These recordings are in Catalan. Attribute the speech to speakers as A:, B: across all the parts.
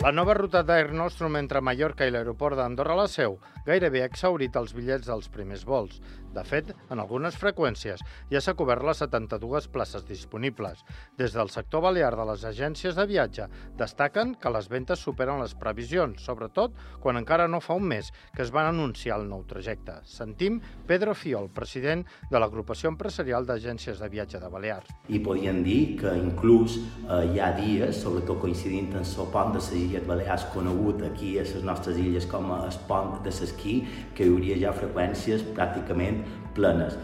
A: La nova ruta d'Air Nostrum entre Mallorca i l'aeroport d'Andorra la Seu gairebé ha exhaurit els bitllets dels primers vols. De fet, en algunes freqüències ja s'ha cobert les 72 places disponibles. Des del sector balear de les agències de viatge destaquen que les ventes superen les previsions, sobretot quan encara no fa un mes que es van anunciar el nou trajecte. Sentim Pedro Fiol, president de l'agrupació empresarial d'agències de viatge de Balears.
B: I podien dir que inclús eh, hi ha dies, sobretot coincidint amb el pont de les Illes Balears conegut aquí a les nostres illes com a el pont de l'esquí, que hi hauria ja freqüències pràcticament plenes.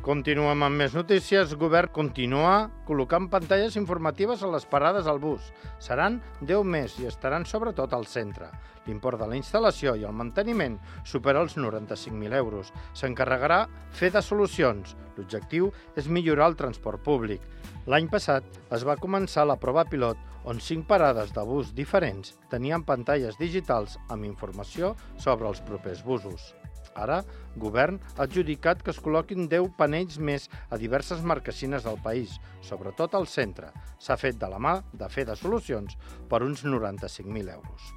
A: Continuem amb més notícies. Govern continua col·locant pantalles informatives a les parades al bus. Seran 10 més i estaran sobretot al centre. L'import de la instal·lació i el manteniment supera els 95.000 euros. S'encarregarà fer de solucions. L'objectiu és millorar el transport públic. L'any passat es va començar la prova pilot on cinc parades de bus diferents tenien pantalles digitals amb informació sobre els propers busos. Ara, Govern ha adjudicat que es col·loquin 10 panells més a diverses marquesines del país, sobretot al centre. S'ha fet de la mà de fer de solucions per uns 95.000 euros.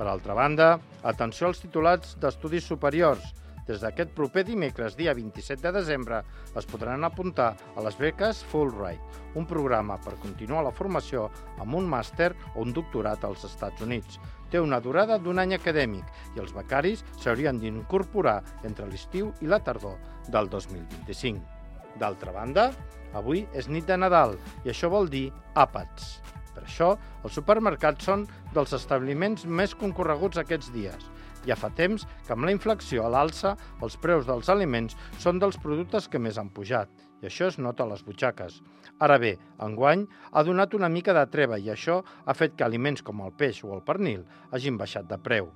A: Per altra banda, atenció als titulats d'estudis superiors. Des d'aquest proper dimecres, dia 27 de desembre, es podran apuntar a les beques Fulbright, un programa per continuar la formació amb un màster o un doctorat als Estats Units. Té una durada d'un any acadèmic i els becaris s'haurien d'incorporar entre l'estiu i la tardor del 2025. D'altra banda, avui és nit de Nadal i això vol dir àpats. Per això, els supermercats són dels establiments més concorreguts aquests dies. Ja fa temps que amb la inflació a l'alça, els preus dels aliments són dels productes que més han pujat, i això es nota a les butxaques. Ara bé, enguany ha donat una mica de treva i això ha fet que aliments com el peix o el pernil hagin baixat de preu.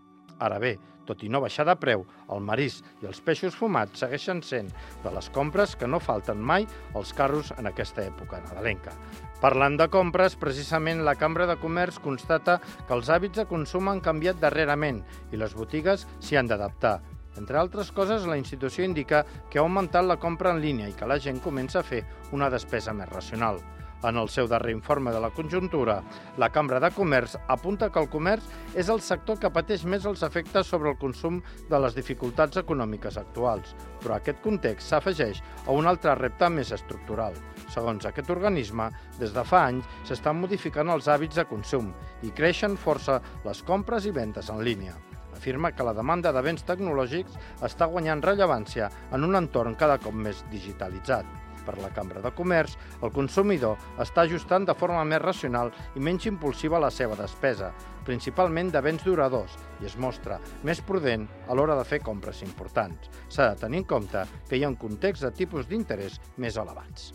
A: Ara bé, tot i no baixar de preu, el marís i els peixos fumats segueixen sent de les compres que no falten mai als carros en aquesta època nadalenca. Parlant de compres, precisament la Cambra de Comerç constata que els hàbits de consum han canviat darrerament i les botigues s'hi han d'adaptar. Entre altres coses, la institució indica que ha augmentat la compra en línia i que la gent comença a fer una despesa més racional. En el seu darrer informe de la conjuntura, la Cambra de Comerç apunta que el comerç és el sector que pateix més els efectes sobre el consum de les dificultats econòmiques actuals, però aquest context s'afegeix a un altre repte més estructural. Segons aquest organisme, des de fa anys s'estan modificant els hàbits de consum i creixen força les compres i ventes en línia afirma que la demanda de béns tecnològics està guanyant rellevància en un entorn cada cop més digitalitzat. Per la Cambra de Comerç, el consumidor està ajustant de forma més racional i menys impulsiva la seva despesa, principalment de béns duradors, i es mostra més prudent a l'hora de fer compres importants. S'ha de tenir en compte que hi ha un context de tipus d'interès més elevats.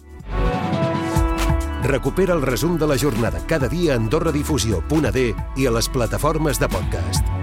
C: Recupera el resum de la jornada cada dia a AndorraDifusió.d i a les plataformes de podcast.